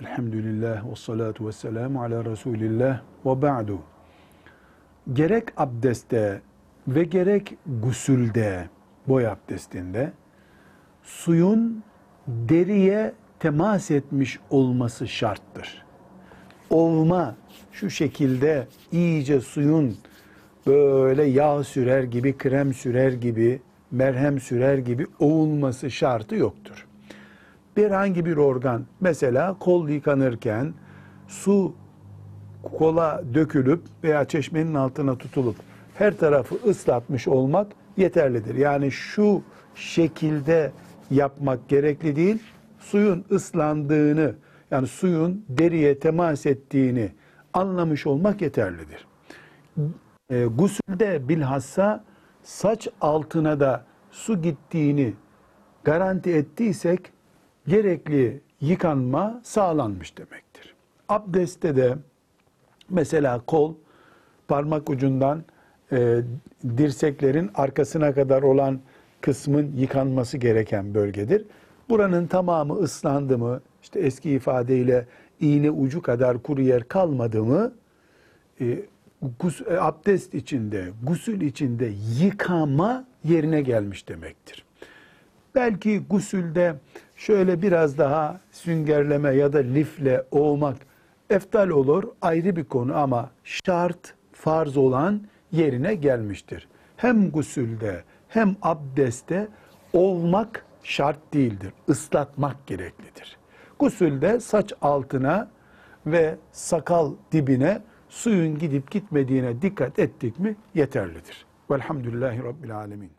Elhamdülillah ve salatu ve selamu ala Resulillah ve ba'du. Gerek abdestte ve gerek gusülde, boy abdestinde suyun deriye temas etmiş olması şarttır. Ovma şu şekilde iyice suyun böyle yağ sürer gibi, krem sürer gibi, merhem sürer gibi ovulması şartı yoktur herhangi bir organ mesela kol yıkanırken su kola dökülüp veya çeşmenin altına tutulup her tarafı ıslatmış olmak yeterlidir. Yani şu şekilde yapmak gerekli değil. Suyun ıslandığını yani suyun deriye temas ettiğini anlamış olmak yeterlidir. E, gusülde bilhassa saç altına da su gittiğini garanti ettiysek gerekli yıkanma sağlanmış demektir. Abdestte de mesela kol parmak ucundan e, dirseklerin arkasına kadar olan kısmın yıkanması gereken bölgedir. Buranın tamamı ıslandı mı, işte eski ifadeyle iğne ucu kadar kuru yer kalmadı mı, e, gus, e, abdest içinde, gusül içinde yıkama yerine gelmiş demektir. Belki gusülde şöyle biraz daha süngerleme ya da lifle ovmak eftal olur ayrı bir konu ama şart farz olan yerine gelmiştir. Hem gusülde hem abdestte ovmak şart değildir. Islatmak gereklidir. Gusülde saç altına ve sakal dibine suyun gidip gitmediğine dikkat ettik mi yeterlidir. Velhamdülillahi Rabbil Alemin.